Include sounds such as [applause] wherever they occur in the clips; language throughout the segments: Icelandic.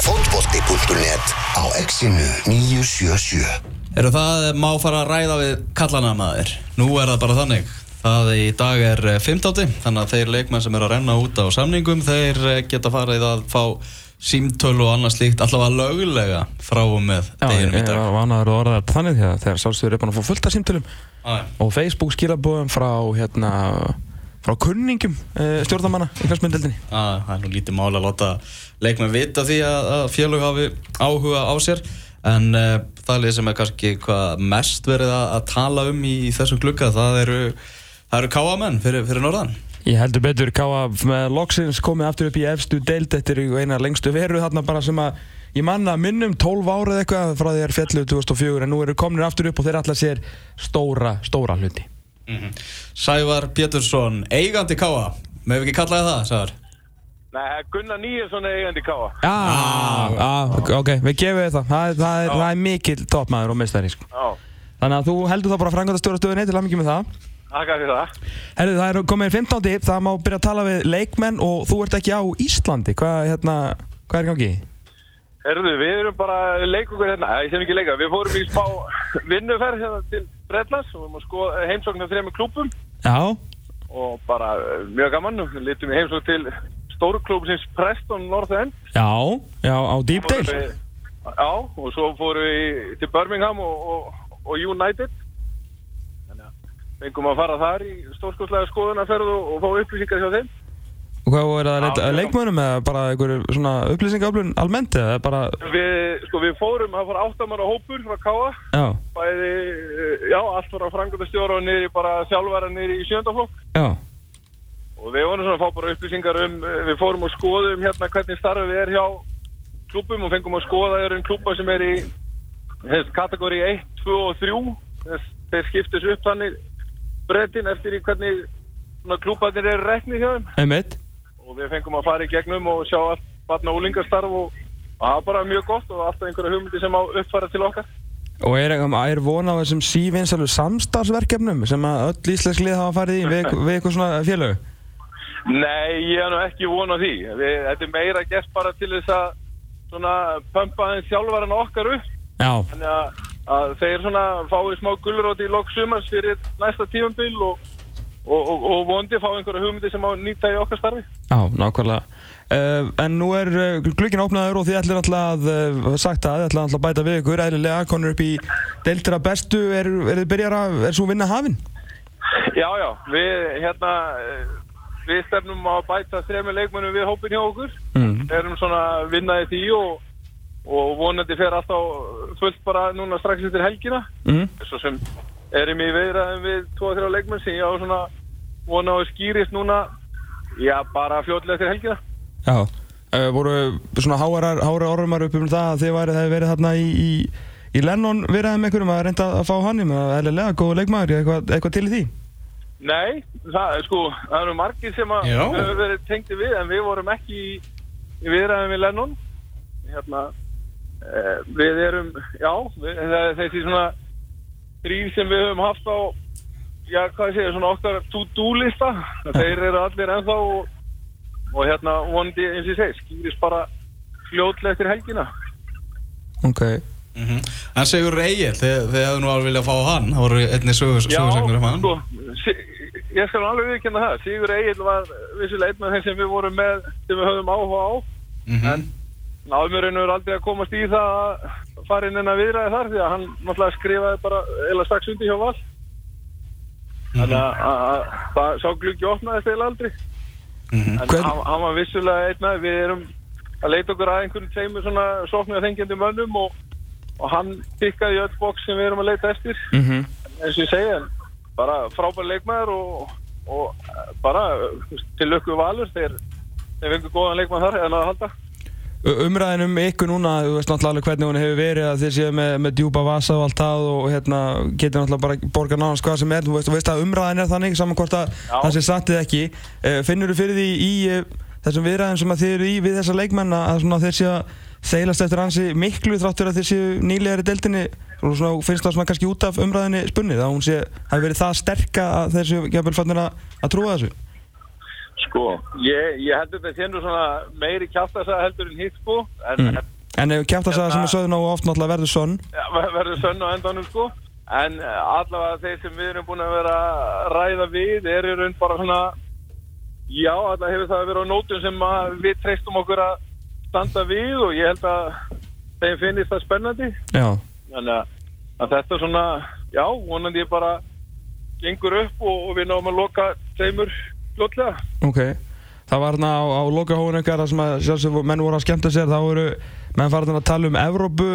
Fótbolti.net á exinu 977 Eru það má fara að ræða við kallana maður? Nú er það bara þannig. Það í dag er 15. Þannig að þeir leikmenn sem eru að renna út á samningum Þeir eh, geta farið að fá símtölu og annað slíkt Allavega lögulega frá og með Já, ég deginum í dag. var vanaður að orða þannig þegar, sjálfsögur er búin að fá fullt af símtölum og Facebook skilabóðum frá hérna frá kunningum uh, stjórnamanna í fjörsmyndeldinni ah, Það er nú lítið máli að láta leikmenn vita því að, að félög hafi áhuga á sér. En uh, það er sem er kannski hvað mest verið að, að tala um í, í þessum glugga Það eru, það eru káamenn fyrir, fyrir norðan. Ég heldur betur Káa með loksins komið aftur upp í efstu deild er eina lengstu veru þarna bara sem að ég manna minnum 12 árið eitthvað frá því að er fjallu 2004 en nú eru komin aftur upp og þeir allar sér stóra, stóra hluti mm Sævar Pétursson, eigandi káa Mögum við ekki kallaði það, Sævar? Nei, Gunnar Nýjesson er eigandi káa. Já, ah, ok, við gefum við það Það, það, er, það er mikill toppmaður og mistari sko. Já, Þannig að þú heldur það bara frangvæmta stjóra stöðunni til að mikið með það þakka fyrir það. Herðu, það er komið 15. Það má byrja að tala við leikmenn og þú ert ekki á Íslandi Hvað, hérna, hvað er í gangi? Herðu, við erum bara leikungur hérna, ég sem ekki leika, við fórum í smá vinnuferð hérna til Bredlands og við erum að skoða heimsóknar þrejum klúpum Já, og bara eh, mjög gaman, við litum heimsókn til stóru klúpsins Preston North End. já, já, á við- Já, og svo fórum við til Birmingham og, og, og United. Þannig að fengum að fara þar í stórskostlega skoðunarferð og, og fá upplýsingar hjá þeim. Og hvað voru það að já. leikmönnum eða bara einhverju svona upplýsingaöflun almennt eða bara, Við, sko, við fórum, það fór áttamara hópur frá Káa. já, Bæði, eh, já, allt frá frangöndastjóra og niður í bara þjálfara niður í sjöndaflokk. já, Og við vorum svona að fá bara upplýsingar um, eh, við fórum og skoðum hérna hvernig starfið er hjá klubum og fengum að skoða þeir um klubba sem er í þess, kategóri 1, 2 og 3. Þess, þeir skiptis upp þannig breytin eftir í hvernig klubbarnir eru reknið hjá þeim. einmitt Og við fengum að fara í gegnum og sjá allt og úlingastarf og það var bara mjög gott og alltaf einhverja hugmyndi sem á uppfæra til okkar. Og er, er von á þessum sívinsalu samstarfsverkefnum sem að öll íslensk lið hafa farið í við, við eitthvað svona félög? Nei, ég er nú ekki von á því. Við, þetta er meira gert bara til þess að svona pumpa þeim þjálfarinn okkar upp. Já, Þannig að, að þeir svona fái smá gulróti í lok sumans fyrir næsta tífambil og, og, og, og vondi fá einhverja hugmyndi sem á nýta í okkar starfi. Já, nákvæmlega uh, En nú er uh, glukkin opnaður og þið ætlir alltaf að uh, sagt að þið ætlir alltaf að bæta við ykkur eðlilega, konur upp í deildra bestu, er, er þið byrjar að, er svo vinna hafin? Já, já, við hérna, eh, við stefnum að bæta þrejum leikmennum við hópin hjá okkur. Mm. Erum svona að vinna í því og, og vonandi fer alltaf fullt bara núna strax eftir helgina. Mm. Svo sem erum í viðræðum við 2-3 leikmenn sem ég á svona vona á skýrist núna, já, bara fljótlega eftir helgina. Já, uh, voru svona háarar, háarar orðumar upp um það að þið væri, það verið þarna í, í, í Lennon viðræðum einhverjum að reynda að fá hann í með eðlilega góðu leikmaður, eitthvað, eitthvað til í því? Nei, það er sko, það eru margir sem að hefur verið tengdi við en við vorum ekki í, í viðræðum við Lennon hérna eh, við erum, já við, það, þessi svona þrýr sem við höfum haft á já, hvað segja, svona okkar to-do lista [laughs] þeir eru allir ennþá og, og hérna vonandi eins og ég segi, skýris bara fljótlega eftir helgina. Ok. Mm En Sigur Egil, þið, þið hefðu nú alveg viljað fá hann. Það voru einni sögur, sögursagnir um hann. sko, sí- ég skal alveg viðkynna það. Sigur Egil var vissulega einn af þeim sem við vorum með sem við höfum áhuga á. Mm en náðum við raun og veru aldrei að komast í það að fara inn en að viðræði þar því að hann náttúrulega skrifaði bara eða strax undir hjá Val þannig að- að að- sá gluggi opnaðist eða aldrei Mhm. en Hvern- hann, hann var vissulega einn af við erum að leita okkur að einhverjum tveimur svona sóknir þengjandi mönnum og, og hann pikkaði öll bóks sem við erum að leita eftir Mm -hmm. eins og ég segi en bara frábær leikmaður og, og eh, bara til lukku valur þeir, þeir fengur góðan leikmaður þar eða að halda Umræðin um ykkur núna, þú veist náttúrulega alveg hvernig hún hefur verið að þið séu með, með djúpa vasa og allt það og hérna getur náttúrulega bara borga nánast hvað sem er, þú veist, þú veist að umræðin er þannig saman hvort að Já. það sé satt eða ekki. Uh, finnur þú fyrir því í uh, þessum viðræðin sem að þið eru í við þessa leikmenn að svona þeir séu að seilast eftir hansi miklu þráttur að þeir séu nýlegar í deildinni? Og svona finnst það svona kannski út af umræðinni spunnið að hún sé, Sko, ég, ég heldur þetta sé nú svona meiri kjáttasa heldur en hitt sko. En Mm. En ef kjæftasaga sem er sögð nógu oft náttúrulega verður sonn ja, ver- verður sönn á endanum sko. En eh, allavega þeir sem við erum búin að vera að ræða við er í raun bara svona já, allavega hefur það verið á nótum sem við treystum okkur að standa við og ég held að þeim finnist það spennandi. Já, þannig að, að þetta svona já, vonandi ég bara gengur upp og, og við náum að loka tveimur fljótlega. Ok. Það var hérna á, á ykkar þar sem að sjálfsög menn voru að skemmta sér þá voru menn farin að tala um Evrópu.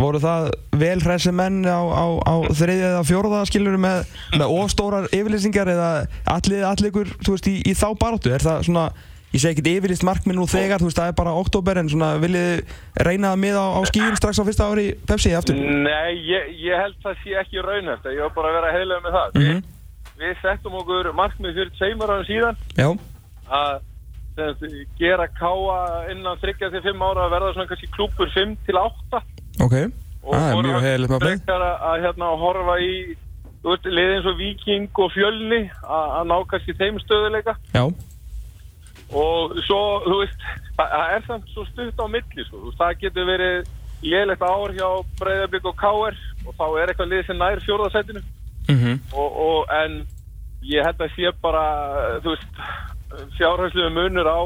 Voru það vel hressi menn á, á, á þriðja eða fjórða skilur með, með ofstórar yfirlýsingar eða allir, allir ykkur þú veist, í, í þá baráttu? Er það svona ég segi ekkert yfirlýst markminn nú þegar þú veist það er bara oktober en svona viljið reyna það mið á, á skíin strax á fyrsta ári Pepsi aftur? Nei, ég, ég held það sé ekki raunhæft ég var bara að vera heilega með það. Mhm. við, við settum okkur markmið fyrir tveimur árum síðan. Já, að sem sagt, gera káa innan 3-5 ára að verða svona kannski klúpur 5 til 8 ok. Það er vorum mjög með frekar að, að hérna, horfa í þú veist, liði eins og Viking og Fjölni að, að ná kannski þeim stöðuleika Já, og svo, þú veist, það er samt svo stutt á milli, þú veist, það getur verið lélegt ár hjá Breiðarbygg og KR og þá er eitthvað lið sem nær fjórðasætinu mhm, og, og en ég held að sé bara, þú veist, fjárhæslega munur á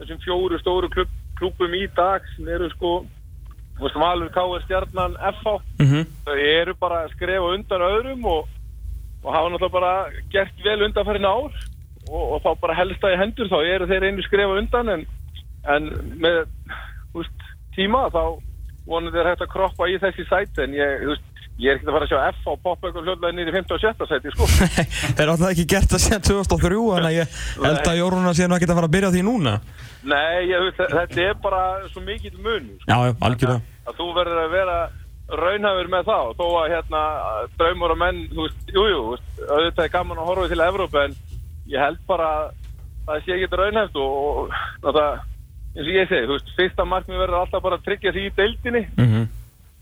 þessum fjóru stóru klub, klubum í dag sem eru sko, Valur, KR, Stjarnan, FH, mhm. Þau eru bara að skrefa undan öðrum og, og hafa náttúrulega bara gert vel undanfærin ár og, og þá bara helst það í hendur. Þá eru þeir einu skrefa undan en, en með veist, tíma þá vonandi er hægt að kroppa í þessi sæti. En ég, þú veist, ég er ekki að fara að sjá F á eitthvað hljóðlega í 15 og 17 sæti sko. Þeir [laughs] áttu það ekki gert það síðan 2003 þannig að ég held að Jóruna sé nú ekki að fara að byrja því núna Nei, ég, þetta er bara svo mikill mun sko. Já, já, algjörlega að þú verður að vera raunhafur með það og þó að hérna draumur og menn, þú veist, jú, jú, auðvitað er gaman að horfa til Evrópu en ég held bara að það sé ekki raunhæft og, og það, eins og ég segi, þú veist, fyrsta markmið verður alltaf bara að tryggja því í deildinni Mhm.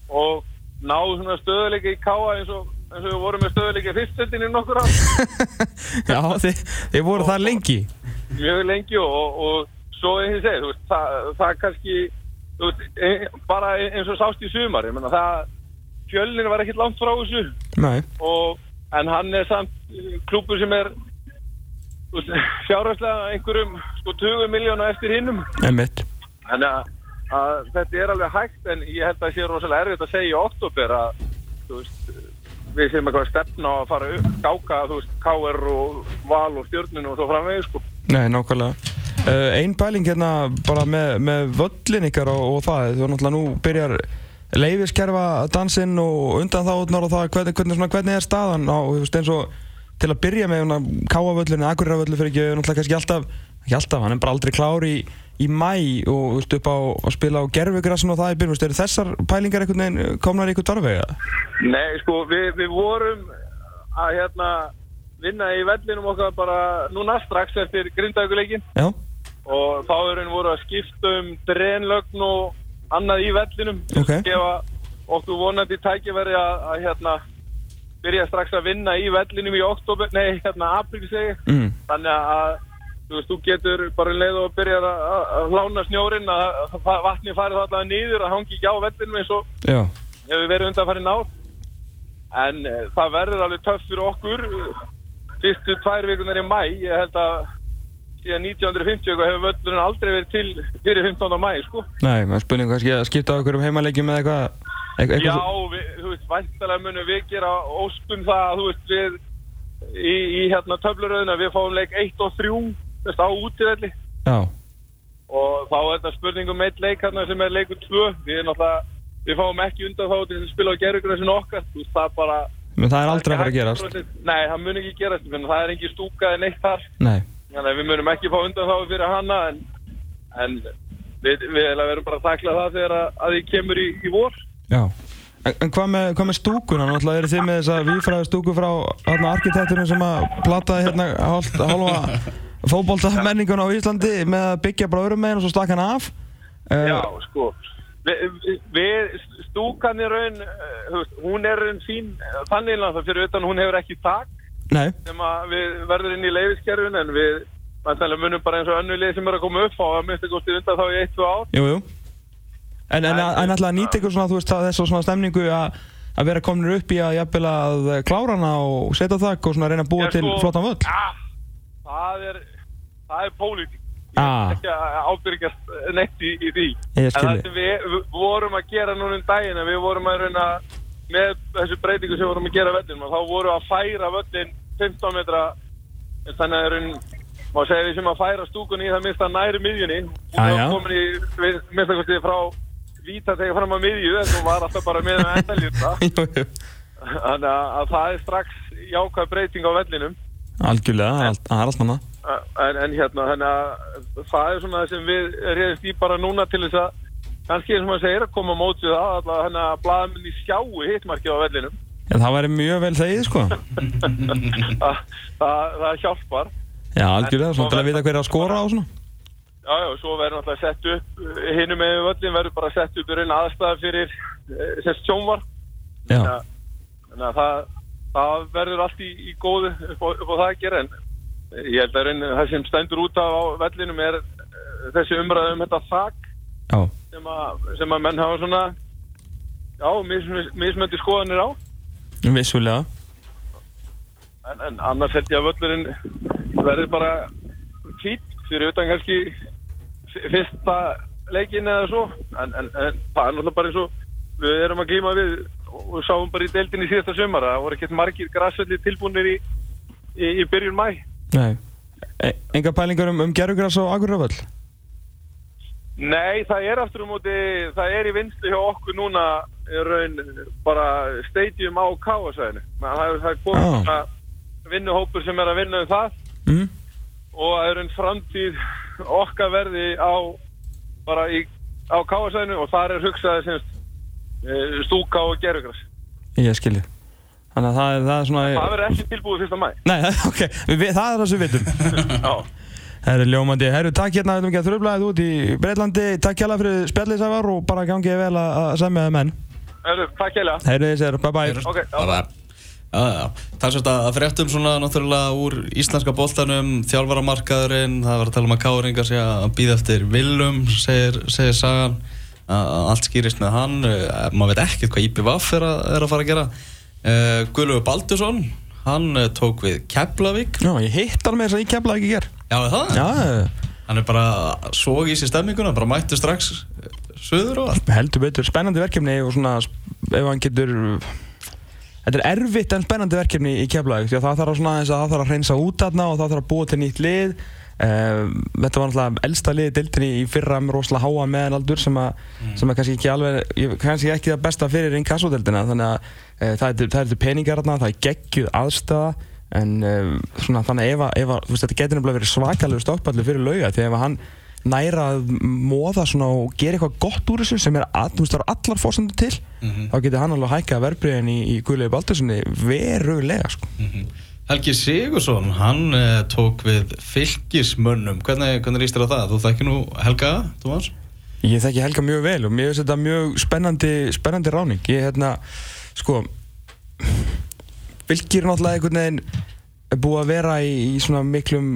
og ná svona stöðuleika í káa eins og, eins og við vorum með stöðuleika í fyrstdeildinni í nokkur á [laughs] Já, þið, þið voru það lengi. Mjög lengi og, og, og svo eins og ég segi, þú veist, það, það kannski veist, e, bara eins og sást í sumar, ég menna það fjölnir var ekkert langt frá þessu. Og, en hann er samt klúbbur sem er veist, fjárhagslega einhverjum sko 20 miljóna eftir hinnum þannig að, að þetta er alveg hægt en ég held að það sé rosalega erfitt að segja í oktober að veist, við séum eitthvað að stefna að fara upp, gáka þú veist, KR og Val og Stjörnun og svo framvegis sko. Nei, nákvæmlega. Uh, Einn pæling hérna bara með, með völlin ykkar og, og það Þú náttúrulega nú byrjar leifiskerfa dansinn og undan þáðunar og það hvernig, hvernig, svona, hvernig er staðan á, þú veist, eins og til að byrja með hérna, káavöllin, akurirravöllin fyrir ekki, náttúrulega kannski alltaf ekki alltaf, hann er bara aldrei klár í, í mæ og veist, upp á að spila á gerfugrassin og það í veist, eru þessar pælingar einhvern veginn komnar í ykkur darvega? Nei, sko, við, við vorum að hérna vinna í vellinum okkar bara núna strax eftir grindaguleikin Já, og þá erum við voru að skipta um drenlögn og annað í vellinum til Ok. að gefa okkur vonandi tækifæri að, að hérna byrja strax að vinna í vellinum í oktober, nei, hérna apríl segi mm. þannig að þú veist, þú getur bara um leið og byrja að, hlána snjórin að, vatni farið allavega niður að hangi ekki á vellinum eins og hefur verið undanfærin ár. En uh, það verður alveg töff fyrir okkur. Fyrstu tvær vikunar í mæ ég held að síðan 1950 eitthvað hefur völlurinn aldrei verið til fyrir 15. mæ sko. Nei, maður spurning kannski að skipta á ykkur um heimaleikjum með eitthvað eitthvað, já, við, þú veist, væntalega munum við gera óskum það að þú veist við í, í hérna töfluröðuna við fáum leik 1 og 3 veist, á útivelli. Já, og þá er þetta spurning um eitt leik hérna sem er leikur 2 við erum náttúrulega við fáum ekki undan þá til að spila á gerðugröðsinn okkar. Þú veist, það bara menn það er aldrei að fara að gerast. Nei, það mun ekki gerast, það er ekki stúkað neitt þar. Nei, Þannig að við munum ekki fá undan þá fyrir hana en, en við, við verðum bara að takla það þegar að, að því kemur í, í vor. Já. En, en hvað með, með stúkuna? Náttúrulega eru þið með þessa vífræðu stúku frá hérna, arkitekturinn sem að plataði hérna hálfa fótbolta menningun á Íslandi með að byggja bara öðrum meginn og svo stakka hann af uh, Já, sko Við, við stúkan í raun eh, hún er raun fín eh, þannig að það fyrir utan hún hefur ekki tak Nei, sem að við verður inn í leifiskerfin en við munum bara eins og önnu lið sem er að koma upp á að minnst ekki undan þá í 1-2 ár. Jú, jú. En, en, en alltaf að nýta ykkur svona, þú veist, að þessu svona stemningu að að vera kominir upp í að jafnvel að klára hana og setja þakk og svona reyna að búa Ég til sko- flottan völl. Ah, það er, það er pólitík. Ah. ekki að ábyrgjast neitt í, í því. En það sem við, við vorum að gera núna um daginn, að við vorum að reyna með þessu breytingu sem við vorum að gera völlin, og þá vorum við að færa völlin 15 metra, þannig að raun, má segja við sem að færa stúkunni í það mista næri miðjunni. Hún já. var komin í, mista kostið frá víta þegar fram á miðju, en hún var alltaf bara með endalýrta. [laughs] Jú, jú. Þannig að, að það er strax jákvæð breyting á vellinum. Algjörlega, það er allt- manna. En, en hérna, þannig að það er svona það sem við reyðist í bara núna til þess að kannski eins og maður segir að koma á mót við það alltaf þannig að blaðminni sjáu hittmarkið á vellinum En það væri mjög vel þegið, sko. [laughs] það, það, það hjálpar Já, algjörlega, svona til að vita hver er að skora á svona. Já, já, svo verður náttúrulega sett upp hinum með völlin verður bara sett upp í raun aðstæða fyrir eh, Já, þannig að það, það verður allt í, í góðu upp á, upp á það að gera en ég held að raun það sem stendur út á vellinum er eh, þessi umræðu um þetta þak já, sem sem að menn hafa svona já, mis, mismöndi skoðanir á. Vissulega. en, en annars held ég að völlurinn verður bara fít fyrir utan kannski fyrsta leikin eða svo. En, en, en það er náttúrulega bara eins og við erum að glíma við og við sáum bara í deildinni síðasta sömar það voru ekkert margir græsvelli tilbúinir í, í, í byrjun mæ Nei. E enga pælingar um, um gerugras og agurraföll? Nei, það er aftur um móti, það er í vinslu hjá okkur núna í raun bara stadium á káasæðinu. Það það er komið Ah. svona vinnuhópur sem er að vinna um það Mm. og það er einn framtíð okkar verði á bara í, á káasæðinu og þar er hugsaði semst stúka og gerugras. Ég skilji. Þannig að það er, það er svona... Það verður ekki tilbúið fyrsta mæ. Nei, [laughs] ok, við, það er það sem við vitum. [laughs] Já. Það er ljómandi. Herru, takk hérna, við erum ekki að þröflaðið út í Breitlandi. Takk hjá fyrir spjallið Sævar og bara gangið vel að, að semja það menn. Herru, takk heilega. Herru, þið sér, bye bye. Ok, já. bara Já, já, það er svolítið að fréttum svona náttúrulega úr íslenska boltanum, þjálfaramarkaðurinn, það var að tala um að Káringa sé að býða eftir Willum, segir, segir sagan, allt skýrist með hann, uh, maður veit ekkert hvað IPVAF er, er að fara að gera. Uh, Guðlaugur Baldursson, hann uh, tók við Keflavík, Já, ég hitt hann með þess að ég kemla ekki ger. já er það, Já, hann er bara svo í sér stemninguna, bara mættu strax söður og allt. heldur betur. Spennandi verkefni og svona, ef hann getur... Þetta er erfitt en spennandi verkefni í Keflavík því að það þarf að, að, hreinsa út þarna og það þarf að búa til nýtt lið Þetta var náttúrulega elsta liði dildinni í fyrra með rosalega háa meðalaldur sem, að, sem er kannski ekki alveg kannski ekki það besta fyrir inkassodildina þannig að uh, það er það er peningar þarna, það er geggjuð aðstæða en um, svona, þannig ef, að- ef að, þetta getur nefnilega verið svakalegu stokkpallu fyrir lauga því ef hann næra að móða svona og gera eitthvað gott úr þessu sem er að, þú veist, það eru allar fórsendur til þá getur hann alveg hækkað verbreyðin í, í Guðlegu Baldurssoni verulega sko. Helgi Sigursson, hann uh, tók við fylgismönnum, hvernig, hvernig líst þér á það? Þú þekki nú Helga, Tómas? Ég þekki Helga mjög vel og mér finnst þetta mjög spennandi, spennandi ráning. Ég hérna, sko, fylgir náttúrulega einhvern veginn er búið að vera í, í svona miklum,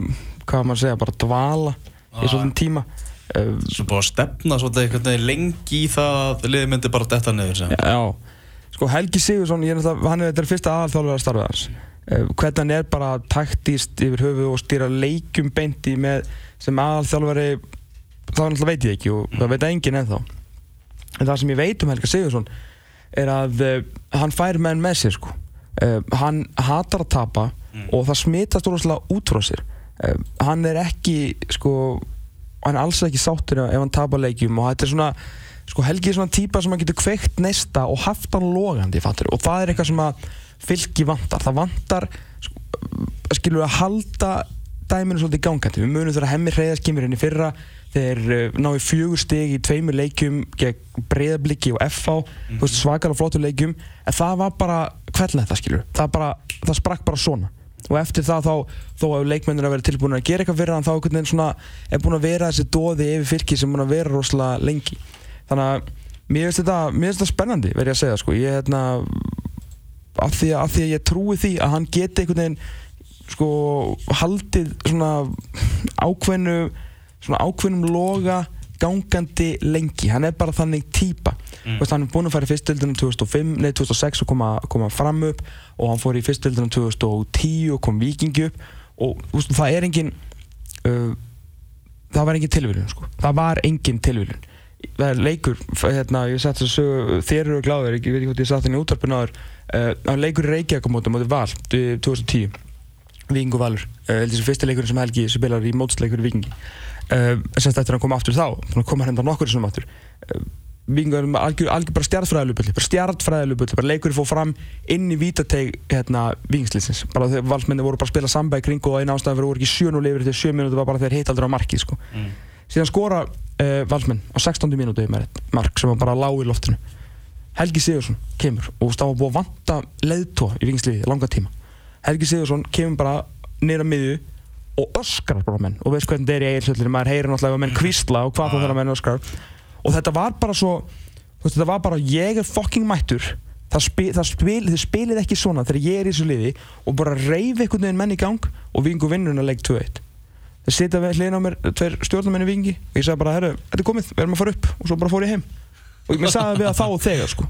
hvað maður segja, bara dvala í Ah. svona tíma. Uh, Svo búið að stefna svolítið einhvern veginn lengi í það að liðið myndi bara detta niður sem. Já, sko Helgi Sigursson, ég er náttúrulega, hann er þetta fyrsta aðalþjálfur að starfa hans. Uh, hvernig hann er bara taktíst yfir höfu og stýra leikjum beinti með sem aðalþjálfari, það náttúrulega veit ég ekki og það veit enginn ennþá. En það sem ég veit um Helga Sigursson er að uh, hann fær menn með sér sko. Uh, hann hatar að tapa og það smitast úrvarslega út frá sér. Uh, hann er ekki sko, hann er alls ekki sáttur ef hann tapar leikjum og þetta er svona sko Helgi er svona típa sem hann getur kveikt neista og haft hann logandi fattur og það er eitthvað sem að fylgi vantar. Það vantar sko, skilur að halda dæminu svolítið gangandi. Við munum þegar hemmi hreyðast kemur inn í fyrra þeir uh, náðu fjögur stig í tveimur leikjum gegn breyðabliki og FH mm -hmm. svakar og flottur leikjum. En það var bara hvernig þetta skilur það, bara, það sprakk bara svona. Og eftir það þá, þó að leikmennir að vera tilbúin að gera eitthvað fyrir hann þá einhvern veginn svona er búin að vera þessi dóði yfir fylki sem búin að vera rosalega lengi. Þannig að mér finnst þetta, þetta spennandi verð ég að segja sko. Ég hérna af því, að, af því að ég trúi því að hann geti einhvern veginn sko haldið svona ákveðnu svona ákveðnum loga gangandi lengi, hann er bara þannig típa mm. Hann er búinn að fara í fyrstildunum 2005, nei 2006 og koma, koma fram upp og hann fór í fyrstildunum 2010 og kom vikingi upp og veist, það er engin uh, það var engin tilvílun sko. það var engin tilvílun það er leikur, hérna, ég satt þess að þér eru gláður, ég veit ekki hvort ég satt henni í útvarpinu áður. Uh, það var leikur í Reykjavík á móti, móti Val 2010 Vikingu Valur, uh, þessi fyrsti leikurinn sem Helgi spilar í mótsleikur í Vikingi semst eftir að hann kom aftur þá þannig að koma hérna nokkur sem aftur. Vikingur er algjör, algjör bara stjartfræðilubulli bara stjartfræðilubulli, bara leikurinn fór fram inn í vítateg hérna vikingsliðsins bara þegar valsmenni voru bara að spila samba í kring og einn ástæðan fyrir voru ekki 7-0 yfir til 7 minúti var bara þegar hitt aldrei á markið sko. mm. síðan skora uh, valsmenn á 16. minúti mark sem var bara lág í loftinu. Helgi Sigursson kemur og það var búið að vanta leðtó í vikingsliði langa tíma. Helgi Sigursson kemur bara nýra miðju og öskrar bara menn. Og veist hvernig þetta er í eilsöldinu maður heyrir náttúrulega að menn kvísla og hvað þegar menn öskrar. Og þetta var bara svo veist, þetta var bara ég er fucking mættur. Það, spil, það spil, þið spilið ekki svona þegar ég er í þessu liði og bara reyfi einhvern veginn menn í gang og vingu vinnurinn að leik 2-1 það setja hlýðin á mér tveir stjórnarmenni vingi og ég sagði bara herru, þetta er komið, við erum að fara upp og svo bara fór ég heim og ég sagði við að þá og þegar sko.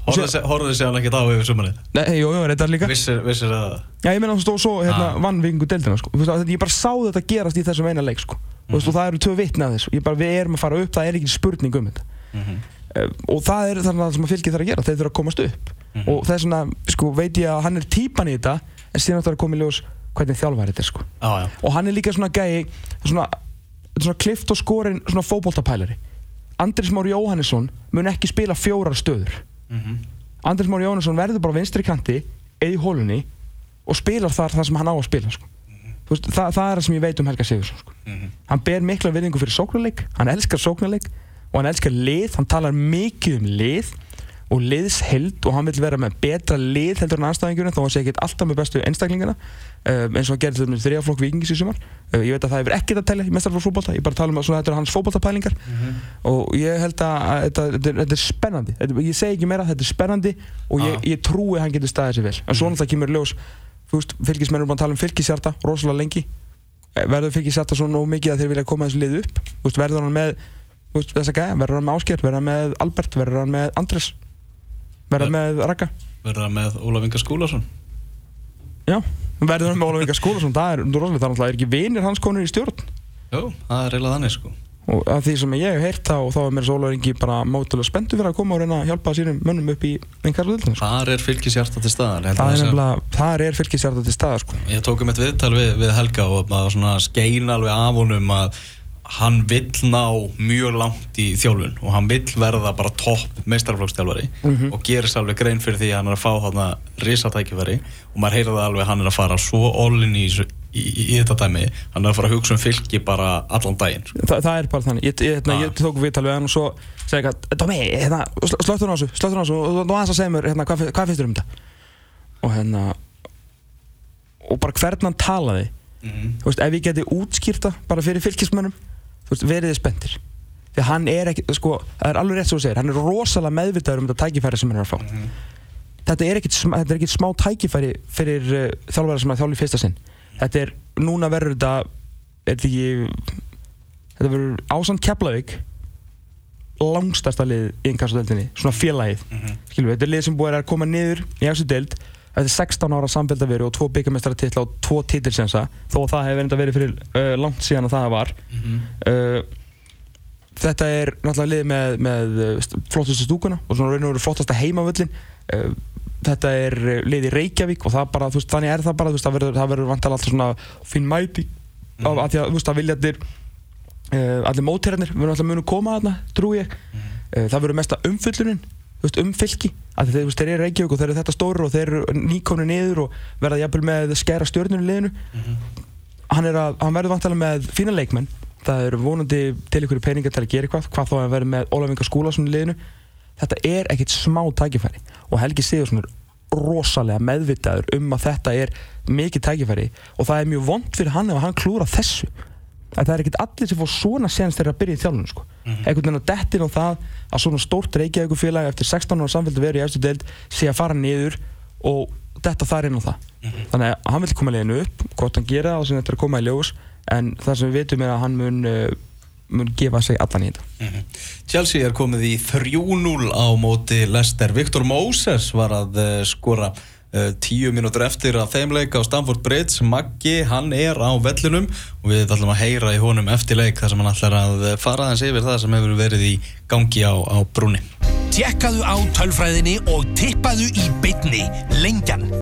Horður þið alveg ekki þá yfir sumarið? Nei, jú, jú, þetta er líka Vissir, það? Já, ég meina að það stóð svo hérna, ah. vann vingu deildina sko. Ég bara sá þetta gerast í þessum eina leik sko. mm -hmm. og það eru tvö vittni að þessu bara, Við erum að fara upp, það er ekki spurning um þetta mm -hmm. uh, og það er það sem fylgir þarf að gera, þeir þurfa að komast upp mm -hmm. og það er svona, sko, veit ég að hann er típan í þetta en síðan þarf að koma í ljós hvernig þjálfæri þetta er sko. ah, og hann er líka svona gæi svona, svona klift og skorinn svona fókbóltapælari Andris Már Jóhannesson mun ekki spila fjórar stöður mm -hmm. Andris Már Jóhannesson verður bara vinstri kanti eða í hólunni og spilar þar það sem hann á að spila sko. veist, það, það er það sem ég veit um Helga Sigursson sko. mm -hmm. hann ber mikla virðingu fyrir sóknarleik hann elskar sóknarleik og hann elskar lið hann talar mikið um lið og liðsheld og hann vil vera með betra lið heldur en aðstæðingjurinn þá hann sé ekki alltaf með bestu einstaklingina um, eins og hann gerði þetta með þrjaflokk vikingis í sumar. Uh, ég veit að það hefur ekkert að tella í mestarflokksfólkbólta ég bara tala um að þetta er hans fólkbóltapælingar mm -hmm. og ég held að þetta, þetta, þetta er spennandi. Þetta, ég segi ekki meira, þetta er spennandi og ég, ah. ég trúi að hann getur staðið sér vel. En svo náttúrulega kemur ljós fylgismennur búin að tala um fylgishjarta rosalega lengi. Eh, verður fylgishjarta svo nóg mikið að þeir vilja koma þessu lið upp? Verður hann með þess að gæja, verður hann með Ásker, verður hann með Albert, verður hann með Andres verða með Raka verða með Ólaf Inga Skúlason. Já, verða með Ólaf Inga Skúlason? Það er rosalega, það er ekki vinir hans konur í stjórn? Jú, það er reyna þannig sko. Og af því sem ég hef heyrt þá þá er mér svo Ólaf Ingi bara mátulega spenntu fyrir að koma og reyna að hjálpa sínum mönnum upp í einhverju vildin sko. það er fylgishjarta til staðar það er, nefnilega, það er fylgishjarta til staðar sko. ég tók um eitt viðtal við, við Helga og maður skein alveg af honum að hann vill ná mjög langt í þjálfun og hann vill verða bara topp meistarflokksþjálfari mm -hmm. og gerir sér alveg grein fyrir því að hann er að fá þarna risatækifæri og maður heyrir það alveg að hann er að fara svo all-in í, í, í, í þetta dæmi hann er að fara að hugsa um fylki bara allan daginn sko. Þa, Það er bara þannig, ég, ég, hérna, ég tók viðtal við hann og svo segi ég að Dómi, hérna, slöttu hann á þessu slöttu hann á þessu og þú aðeins að segja mér hérna, hvað, hvað finnst þér um þetta og hérna og bara hvernig hann talaði mm -hmm. veist, ef ég geti útskýrta bara fyrir fylkismönnum veist, verið þið spenntir. Því hann er ekki, sko, það er alveg rétt svo að segja hann er rosalega meðvitaður um þetta tækifæri sem hann er að fá. Mm -hmm. þetta er ekkit þetta er ekkit smá tækifæri fyrir uh, þjálfæra sem að þjálfi fyrsta sinn. Þetta er, núna verður þetta er þetta ekki þetta verður ásand Keflavík langstasta lið í innkassadeldinni svona félagið, mm -hmm. skilur við þetta er lið sem búið að koma niður í þessu deild eftir 16 ára samfélgdaveru og tvo byggjumestratitla og tvo títilsensa þó að það hefur enda verið fyrir uh, langt síðan að það var mm -hmm. uh, þetta er náttúrulega lið með, með uh, flottustu stúkuna og svona raun og veru flottasta heimavöllin uh, þetta er lið í Reykjavík og það bara, veist, þannig er það bara veist, það verður, verður vantala alltaf svona finn mæti mm -hmm. af því að það vilja allir allir mótherjarnir verður alltaf munu koma að þarna, trú ég -hmm. það verður mesta umfyllunin um fylki. Að þeir, þeir eru Reykjavík og þeir eru þetta stóru og þeir eru nýkónu niður og verða jæfnvel með skæra stjórnur í liðinu. Mm -hmm. hann, að, hann verður vantilega með fína leikmenn. Það eru vonandi til ykkur peningar til að gera eitthvað. Hvað þá að verður með Ólafingar Skúlason í liðinu. Þetta er ekkert smá tækifæri. Og Helgi Sigursson er rosalega meðvitaður um að þetta er mikið tækifæri. Og það er mjög vond fyrir hann ef hann klúra þessu. Það er ekkert allir sem fór svona senst þegar að byrja í þjálfunum sko. Mm -hmm. einhvern veginn að dettin á það að svona stórt Reykjavík félag eftir 16 ára samfélg vera í eftir deild sé að fara niður og detta þar inn á það þannig að hann vil koma liðinu upp hvort hann gera og sem þetta er að koma í ljós en það sem við vitum er að hann mun, uh, mun gefa sig allan í þetta Chelsea er komið í 3-0 á móti Leicester. Viktor Moses var að uh, skora tíu mínútur eftir að þeim leik á Stamford Bridge. Maggi, hann er á vellinum og við ætlum að heyra í honum eftir leik þar sem hann ætlar að uh, fara aðeins yfir það sem hefur verið í gangi á, á brúni. Tjekkaðu á tölfræðinni og tippaðu í bytni. Lengjan.